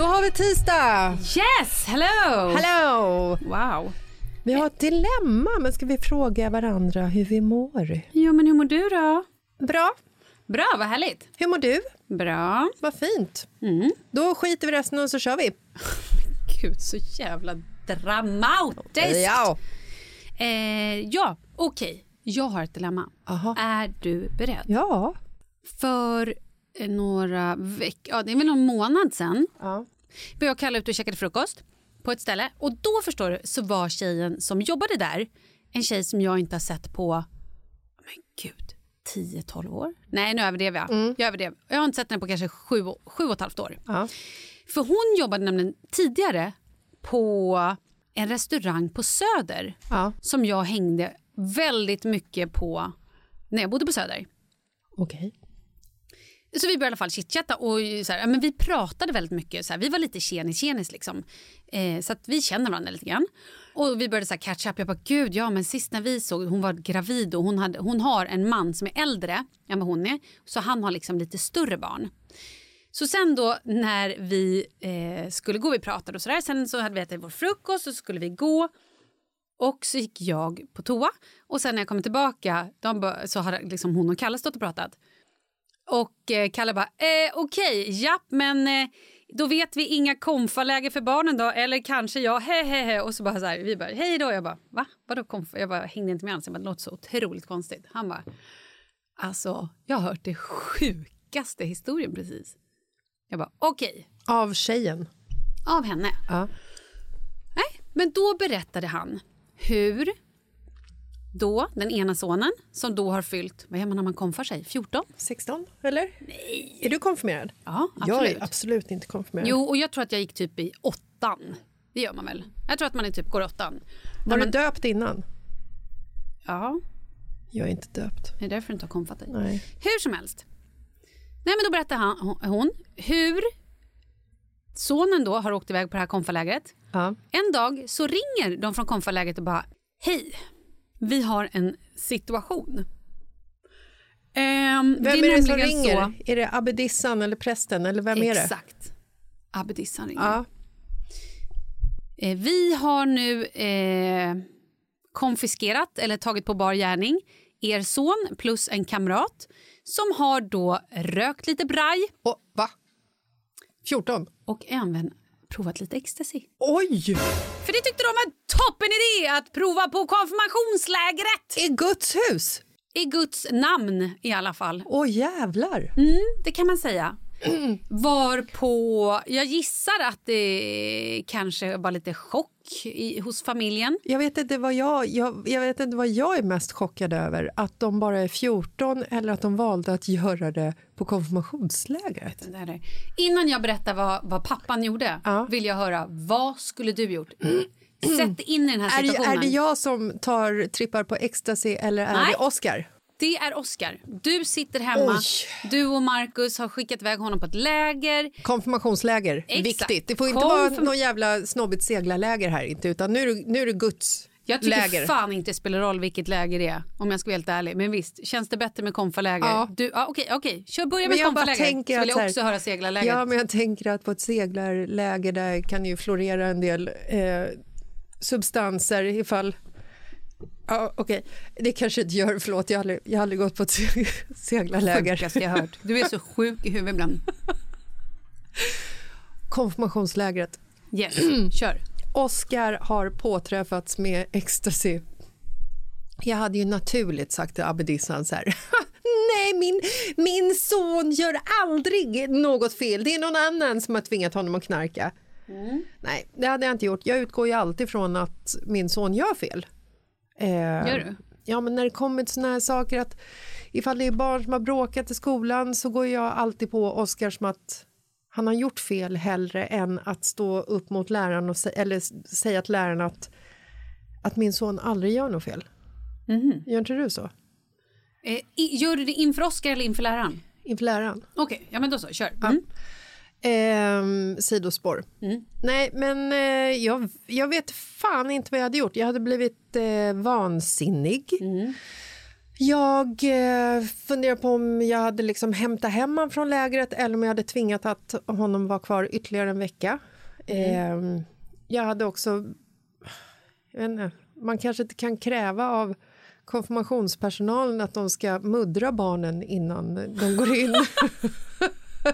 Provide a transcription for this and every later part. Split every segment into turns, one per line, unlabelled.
Då har vi tisdag!
Yes, hello!
Hello!
Wow.
Vi har ett dilemma, men ska vi fråga varandra hur vi mår?
Ja, men hur mår du då?
Bra.
Bra, vad härligt.
Hur mår du?
Bra.
Vad fint.
Mm.
Då skiter vi resten och så kör vi.
Gud, så jävla dramatiskt!
Ja.
Eh, ja, okej. Jag har ett dilemma.
Aha.
Är du beredd?
Ja.
För några veckor, ja det är väl någon månad sen
ja.
jag och Kalle ute och käkade frukost på ett ställe. Och då förstår du så var tjejen som jobbade där en tjej som jag inte har sett på, men gud, 10-12 år? Nej, nu överdrev jag. Jag överdrev. Jag har inte sett henne på kanske 7 sju och ett halvt år.
Ja.
För hon jobbade nämligen tidigare på en restaurang på Söder
ja.
som jag hängde väldigt mycket på när jag bodde på Söder.
Okej.
Så vi började i alla fall chitchatta och så här, men vi pratade väldigt mycket. Så här, vi var lite tjenis-tjenis liksom. Eh, så att vi känner varandra lite grann. Och vi började så här catch up. Jag bara gud ja men sist när vi såg, hon var gravid och hon, hade, hon har en man som är äldre än vad hon är. Så han har liksom lite större barn. Så sen då när vi eh, skulle gå, vi pratade och sådär, sen så hade vi ätit vår frukost och så skulle vi gå. Och så gick jag på toa och sen när jag kom tillbaka de så har liksom hon och Kalle stått och pratat. Och eh, Kalle bara, eh, okej, okay, japp, men eh, då vet vi inga konfaläger för barnen då, eller kanske jag, hehehe. Och så bara så här, vi bara, hej då. Jag bara, va? Vadå konfa? Jag bara hängde inte med alls. Jag bara, det låter så otroligt konstigt. Han bara, alltså, jag har hört det sjukaste historien precis. Jag bara, okej. Okay.
Av tjejen?
Av henne.
Ja.
Nej, men då berättade han hur då den ena sonen, som då har fyllt, vad gör man när man konfar sig? 14?
16, eller?
Nej.
Är du konfirmerad?
Ja, absolut.
Jag är absolut inte konfirmerad.
Jo, och jag tror att jag gick typ i åttan. Det gör man väl? Jag tror att man är typ går åttan.
Var
man...
du döpt innan?
Ja.
Jag är inte döpt.
Det är därför du inte har konfat dig.
Nej.
Hur som helst. Nej, men då berättar han, hon hur sonen då har åkt iväg på det här konfalägret.
Ja.
En dag så ringer de från konfalägret och bara Hej, vi har en situation. Um,
vem
det
är,
är,
det som ringer?
Så,
Är det abbedissan eller prästen? Eller vem är det?
exakt. Abbedissan ringer.
Ja.
Eh, vi har nu eh, konfiskerat eller tagit på bar gärning er son plus en kamrat som har då rökt lite braj
Och, va? 14?
och även provat lite ecstasy.
Oj!
För det tyckte de var en toppenidé att prova på konfirmationslägret!
I Guds hus?
I Guds namn i alla fall.
Åh jävlar!
Mm, det kan man säga. Var på, jag gissar att det kanske var lite chock i, hos familjen.
Jag vet, inte vad jag, jag, jag vet inte vad jag är mest chockad över. Att de bara är 14 eller att de valde att göra det på konfirmationslägret.
Det. Innan jag berättar vad, vad pappan gjorde
Ja.
vill jag höra, vad skulle du gjort? Sätt in i den här
Är
situationen.
är det jag som tar trippar på ecstasy eller är
Nej.
det Oscar?
Det är Oscar. Du sitter hemma.
Oj.
Du och Marcus har skickat iväg honom på ett läger.
Konfirmationsläger,
Exakt.
viktigt. Det får inte
Konfirm-
vara någon jävla snobbigt seglarläger här inte, utan nu är det, nu är det Guds
Jag tycker
läger.
fan inte det spelar roll vilket läger det är om jag ska vara helt ärlig. Men visst, känns det bättre med konfaläger?
Ja.
Du, ja, okej, okej. Kör, börja med konfaläger. Så vill jag
här-
också höra seglarläger.
Ja, men jag tänker att på ett seglarläger där kan ju florera en del eh, substanser ifall... Ja, okej. Det kanske inte gör, förlåt, jag har aldrig, jag har aldrig gått på ett se- seglarläger.
Sjukaste jag hört. Du är så sjuk i huvudet ibland.
Konfirmationslägret.
Yes, kör.
Oscar har påträffats med ecstasy. Jag hade ju naturligt sagt till abbedissan så här. Nej, min, min son gör aldrig något fel. Det är någon annan som har tvingat honom att knarka. Nej, det hade jag inte gjort. Jag utgår ju alltid från att min son gör fel. Eh,
Gör du?
Ja, men när det kommer till såna här saker att ifall det är barn som har bråkat i skolan så går jag alltid på Oscar som att han har gjort fel hellre än att stå upp mot läraren och sä- eller säga till läraren att, att min son aldrig gör något fel.
Mhm.
Gör inte du så?
Eh, gör du det inför Oscar eller inför läraren?
Inför läraren?
Okej, ja men då så, kör. Mm.
Ehm, sidospår.
Mm.
Nej, men eh, jag, jag vet fan inte vad jag hade gjort. Jag hade blivit eh, vansinnig.
Mm.
Jag eh, funderar på om jag hade liksom hämtat hem honom från lägret eller om jag hade tvingat att honom var kvar ytterligare en vecka. Eh, jag hade också... Jag vet inte, man kanske inte kan kräva av konfirmationspersonalen att de ska muddra barnen innan de går in.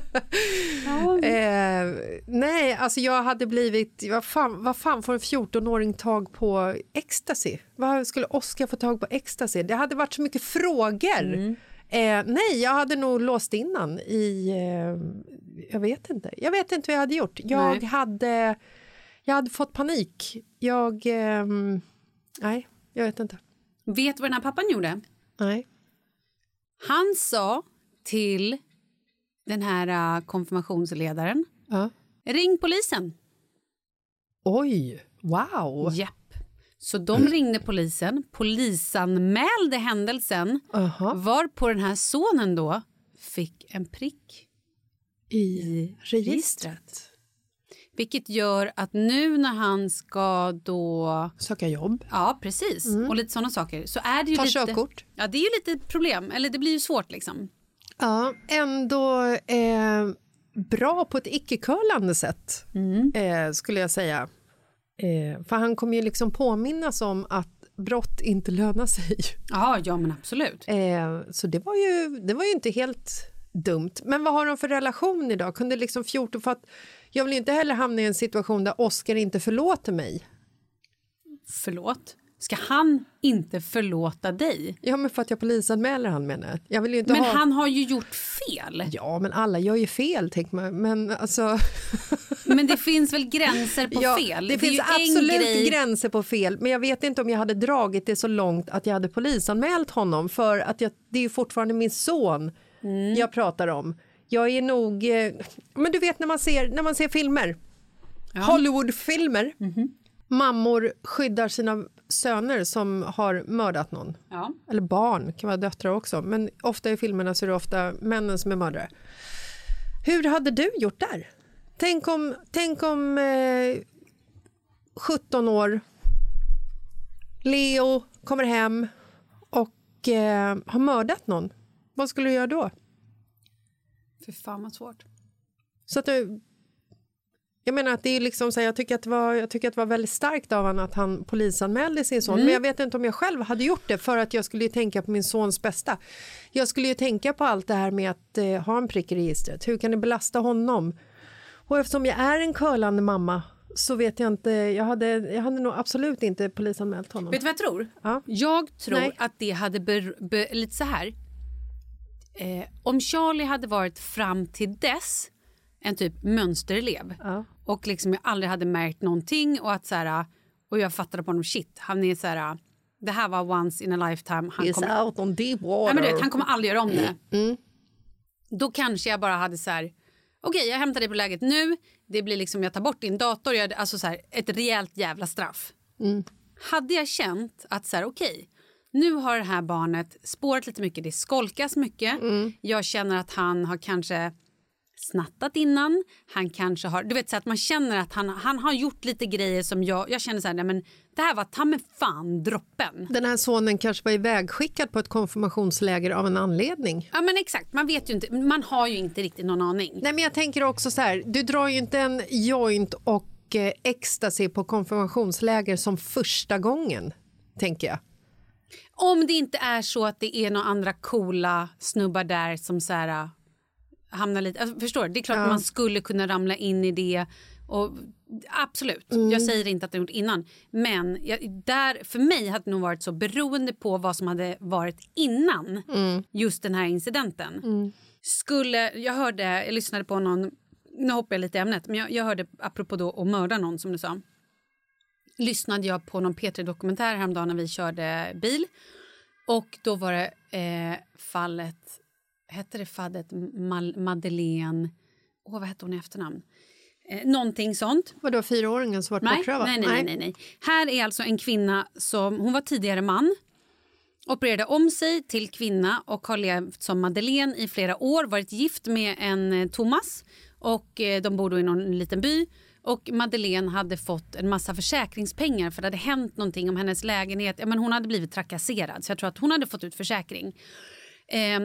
Eh, nej, alltså jag hade blivit... Vad fan, vad fan får en 14-åring tag på ecstasy? Vad skulle Oscar få tag på ecstasy? Det hade varit så mycket frågor. Eh, nej, jag hade nog låst in han i... Eh, jag vet inte. Jag vet inte vad jag hade gjort. Jag,
Nej.
hade, jag hade fått panik. Jag... ehm, nej, jag vet inte.
Vet du vad den här pappan gjorde?
Nej.
Han sa till den här uh, konfirmationsledaren,
Ja.
ring polisen.
Oj, wow.
Japp. Så de ringde polisen, polisanmälde händelsen
Aha.
var på den här sonen då fick en prick
I registret.
Vilket gör att nu när han ska då...
Söka jobb.
Ja, precis. Och lite sådana saker. Så är det ju
Ta
lite...
körkort.
Ja, det är ju lite problem. Eller det blir ju svårt liksom.
Ja, ändå eh, bra på ett icke-curlande sätt, eh, skulle jag säga. Eh, för han kommer ju liksom påminnas om att brott inte lönar sig.
Ja, ja men absolut.
Eh, så det var, ju, det var ju inte helt dumt. Men vad har de för relation idag? Kunde liksom 14, för att jag vill inte heller hamna i en situation där Oscar inte förlåter mig.
Förlåt? Ska han inte förlåta dig?
Ja, men för att jag polisanmäler han menar jag. jag. Vill inte
Men
ha...
han har ju gjort fel.
Ja, men alla gör ju fel, tänker man. Men alltså...
Men det finns väl gränser på
ja,
fel?
Det,
är
finns absolut
grej-
gränser på fel, men jag vet inte om jag hade dragit det så långt att jag hade polisanmält honom för att jag, det är ju fortfarande min son
Mm.
jag pratar om. Jag är nog... Eh, men du vet när man ser, när man ser filmer, Hollywoodfilmer,
Mhm.
mammor skyddar sina söner som har mördat någon.
Ja.
Eller barn, kan vara döttrar också. Men ofta i filmerna så är det ofta männen som är mördare. Hur hade du gjort där? Tänk om, tänk om eh, 17 år, Leo kommer hem och eh, har mördat någon. Vad skulle du göra då?
För fan vad svårt.
Så att du, jag menar att det är liksom så här, jag tycker att det var, jag tycker att det var väldigt starkt av honom att han polisanmälde sin son. Men jag vet inte om jag själv hade gjort det för att jag skulle ju tänka på min sons bästa. Jag skulle ju tänka på allt det här med att eh, ha en prick i registret. Hur kan det belasta honom? Och eftersom jag är en curlande mamma så vet jag inte, jag hade, jag hade nog absolut inte polisanmält honom.
Vet du vad jag tror?
Ja.
Jag tror
Nej.
att det hade... Ber, be, lite så här. Eh, om Charlie hade varit fram till dess en typ mönsterelev
Ja.
och liksom jag aldrig hade märkt någonting och att så här, och jag fattade på honom shit, han är så här, det här var once in a lifetime. Han
He's
kommer,
out on deep
Nej,
water.
men du vet, han kommer aldrig göra om det.
Mm.
Då kanske jag bara hade så här, okej jag hämtar dig på läget nu, det blir liksom jag tar bort din dator, jag, alltså så här, ett rejält jävla straff.
Mm.
Hade jag känt att så här, okej, nu har det här barnet spårat lite mycket, det skolkas mycket,
Mm.
jag känner att han har kanske snattat innan, han kanske har, du vet så att man känner att han, han har gjort lite grejer som jag, jag känner så här, nej men det här var ta mig fan droppen.
Den här sonen kanske var ivägskickad på ett konfirmationsläger av en anledning.
Ja men exakt, man vet ju inte, man har ju inte riktigt någon aning.
Nej, men jag tänker också så här, du drar ju inte en joint och eh, ecstasy på konfirmationsläger som första gången, tänker jag.
Om det inte är så att det är några andra coola snubbar där som så här, hamnar lite... Alltså, förstår? Det är klart att man skulle kunna ramla in i det. Och, absolut, jag säger inte att det gjort innan. Men jag, där, för mig hade det nog varit så beroende på vad som hade varit innan just den här incidenten. Skulle, jag hörde, jag lyssnade på någon, nu hoppar jag lite i ämnet, men jag, jag hörde apropå då att mörda någon som du sa lyssnade jag på någon P3-dokumentär häromdagen när vi körde bil. Och då var det eh, fallet, hette det fallet Mal- Madeleine, åh vad hette hon i efternamn? Eh, någonting sånt.
Vadå, fyraåringen som
Nej,
bortrövad?
nej, nej, nej, nej, nej. Här är alltså en kvinna som, hon var tidigare man, opererade om sig till kvinna och har levt som Madeleine i flera år, varit gift med en eh, Thomas och eh, de bor i någon liten by. Och Madeleine hade fått en massa försäkringspengar för det hade hänt någonting om hennes lägenhet. Ja, men hon hade blivit trakasserad så jag tror att hon hade fått ut försäkring. Eh,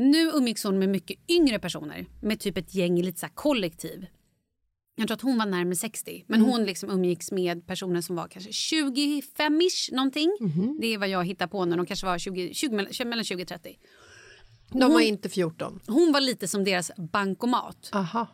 nu umgicks hon med mycket yngre personer med typ ett gäng lite så kollektiv. Jag tror att hon var närmare 60, men hon liksom umgicks med personer som var kanske 25-ish någonting. Det är vad jag hittar på nu. De kanske var 20, 20, mellan 20 och 30.
De var inte 14.
Hon var lite som deras bankomat.
Aha.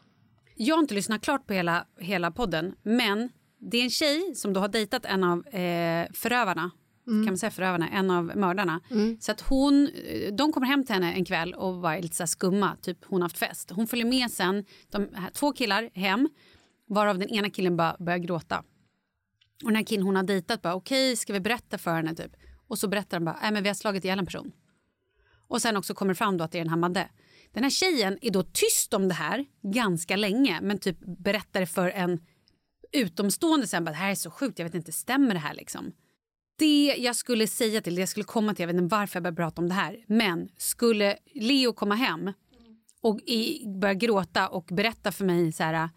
Jag har inte lyssnat klart på hela, hela podden, men det är en tjej som då har dejtat en av eh, förövarna. Kan man säga förövarna? En av mördarna. Så att hon, eh, de kommer hem till henne en kväll och var lite så skumma, typ hon har haft fest. Hon följer med sen, de, här, två killar hem, varav den ena killen bara börjar gråta. Och den här killen hon har dejtat bara, okej ska vi berätta för henne typ? Och så berättar han bara, nej men vi har slagit ihjäl en person. Och sen också kommer fram då att det är den här Madde. Den här tjejen är då tyst om det här ganska länge men typ berättar det för en utomstående sen bara, det här är så sjukt, jag vet inte, stämmer det här liksom? Det jag skulle säga till, det jag skulle komma till, jag vet inte varför jag börjar prata om det här, men skulle Leo komma hem och i, börja gråta och berätta för mig så här,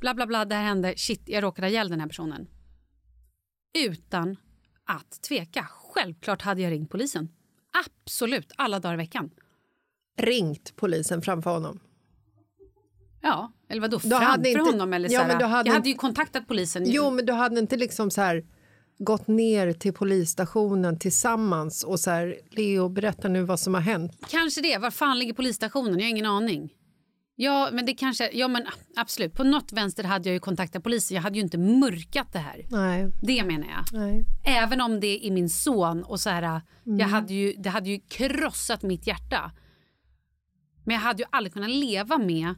bla bla bla, det här hände, shit, jag råkade ihjäl den här personen. Utan att tveka. Självklart hade jag ringt polisen. Absolut, alla dagar i veckan.
Ringt polisen framför honom.
Ja, eller vadå,
Då
framför
inte-
honom? Eller
Ja,
så här,
hade
jag hade ju kontaktat polisen.
Jo, men du hade inte liksom så här gått ner till polisstationen tillsammans och så här, Leo, berätta nu vad som har hänt.
Kanske det. Var fan ligger polisstationen? Jag har ingen aning. Ja, men det kanske... Ja, men absolut. På något vänster hade jag ju kontaktat polisen. Jag hade ju inte mörkat det här.
Nej,
Det menar jag.
nej.
Även om det är min son och så här...
Mm.
Jag hade ju, det hade ju krossat mitt hjärta. Men jag hade ju aldrig kunnat leva med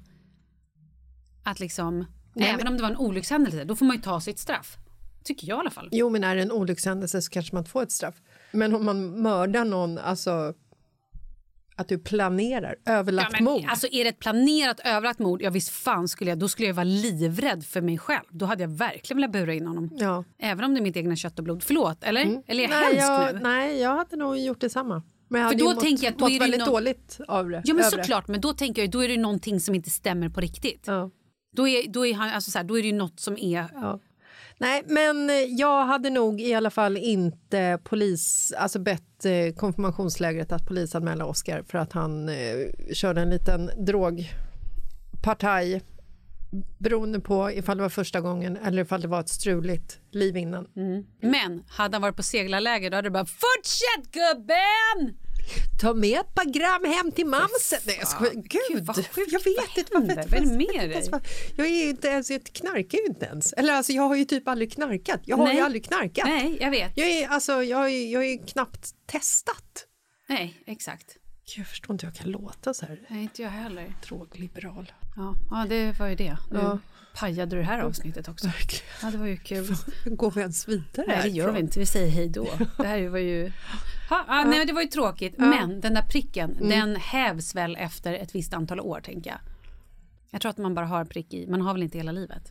att liksom...
Nej,
även
men-
om det var en olyckshändelse, då får man ju ta sitt straff. Tycker jag i alla fall.
Jo, men är det en olyckshändelse så kanske man får ett straff. Men om man mördar någon, alltså att du planerar överlagt
Ja, men,
mord.
alltså, är det ett planerat överlagt mord, ja visst fan skulle jag, då skulle jag vara livrädd för mig själv. Då hade jag verkligen velat bura in honom.
ja.
Även om det är mitt egna kött och blod. Förlåt, eller? Eller är jag
nej, jag,
nu?
nej, jag hade nog gjort detsamma. Men jag
För
hade
då
mått,
tänker jag att då
mått
är det
väldigt
nå-
dåligt av det.
Ja men
över det.
såklart, men då tänker jag då är det någonting som inte stämmer på riktigt.
Ja.
Då, är, då, är han, alltså så här, då är det ju något som är...
Ja. Nej, men eh, jag hade nog i alla fall inte polis, alltså bett eh, konfirmationslägret att polisanmäla Oscar för att han eh, körde en liten drogpartaj beroende på ifall det var första gången eller ifall det var ett struligt liv innan. Mm.
Men hade han varit på seglarläger då hade du bara “Fortsätt gubben!”
Ta med ett par gram hem till mamsen. Nej, jag skojar. Gud,
Gud, vad sjukt.
jag vet inte.
Vad? Vad är det med dig?
Jag är inte ens, jag knarkar ju inte ens. Eller alltså, jag har ju typ aldrig knarkat. Jag har
Nej.
ju aldrig knarkat.
Nej, jag vet.
Jag är, alltså, jag är, jag är knappt testat.
Nej, exakt.
Jag förstår inte hur jag kan låta så här
Nej, inte jag heller.
drogliberal.
Ja, ja det var ju det. Nu
Ja.
pajade du det här avsnittet också.
Verkligen.
Ja, det var ju kul.
Går vi ens vidare
Nej, det gör vi inte. Vi säger hej då. Det här var ju... Ha, ja, nej, det var ju tråkigt. Men den där pricken,
Mm.
den hävs väl efter ett visst antal år, tänker jag. Jag tror att man bara har en prick i. Man har väl inte hela livet?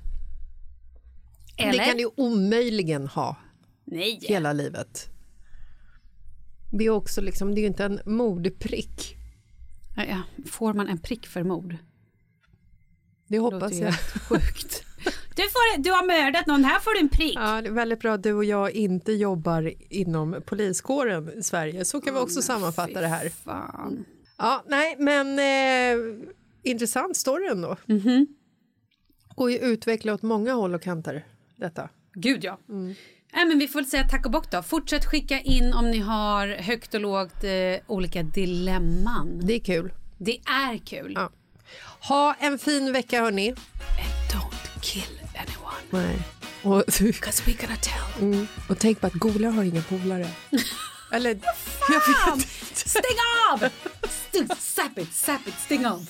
Eller?
Det kan du omöjligen ha
Nej.
hela livet. Det är också liksom, det är ju inte en mordprick.
Ja, ja. Får man en prick för mord?
Det
Det
hoppas
låter ju
jag.
sjukt. Du, får, du har mördat någon, här får du en prick.
Ja, det är väldigt bra att du och jag inte jobbar inom poliskåren i Sverige. Så kan vi också sammanfatta det här.
Fan.
Ja, nej, men eh, intressant story ändå.
Mhm.
Går ju att utveckla åt många håll och kanter, detta.
Gud ja.
Mm.
Nej, men vi får säga tack och bock då. Fortsätt skicka in om ni har högt och lågt eh, olika dilemman.
Det är kul.
Det är kul.
Ja. Ha en fin vecka, hörni.
And don't kill.
Nej. Och,
Cause we're gonna tell.
mm, och tänk på att golare har inga polare. Eller, jag vet inte.
Stäng av! St- Zap it, zap it, stäng av.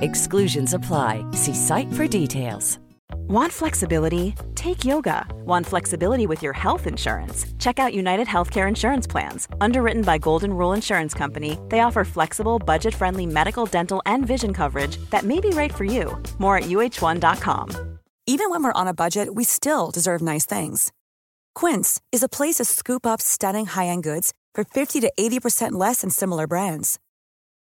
Exclusions apply. See site for details.
Want flexibility? Take yoga. Want flexibility with your health insurance? Check out United Healthcare Insurance Plans. Underwritten by Golden Rule Insurance Company, they offer flexible, budget friendly medical, dental, and vision coverage that may be right for you. More at uh1.com.
Even when we're on a budget, we still deserve nice things. Quince is a place to scoop up stunning high-end goods for 50 to 80% less than similar brands.